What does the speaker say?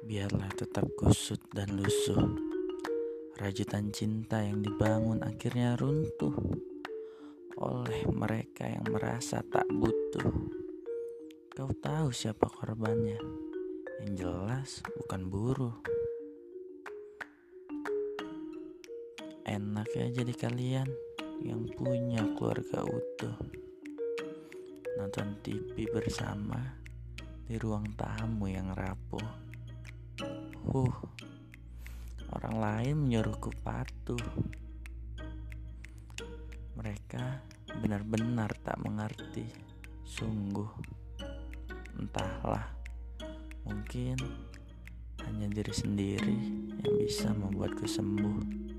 biarlah tetap kusut dan lusuh. Rajutan cinta yang dibangun akhirnya runtuh oleh mereka yang merasa tak butuh. Kau tahu siapa korbannya? Yang jelas bukan buruh. Enak ya jadi kalian yang punya keluarga utuh. Nonton TV bersama di ruang tamu yang rapuh. Huh, orang lain menyuruhku patuh. Mereka benar-benar tak mengerti, sungguh. Entahlah, mungkin hanya diri sendiri yang bisa membuatku sembuh.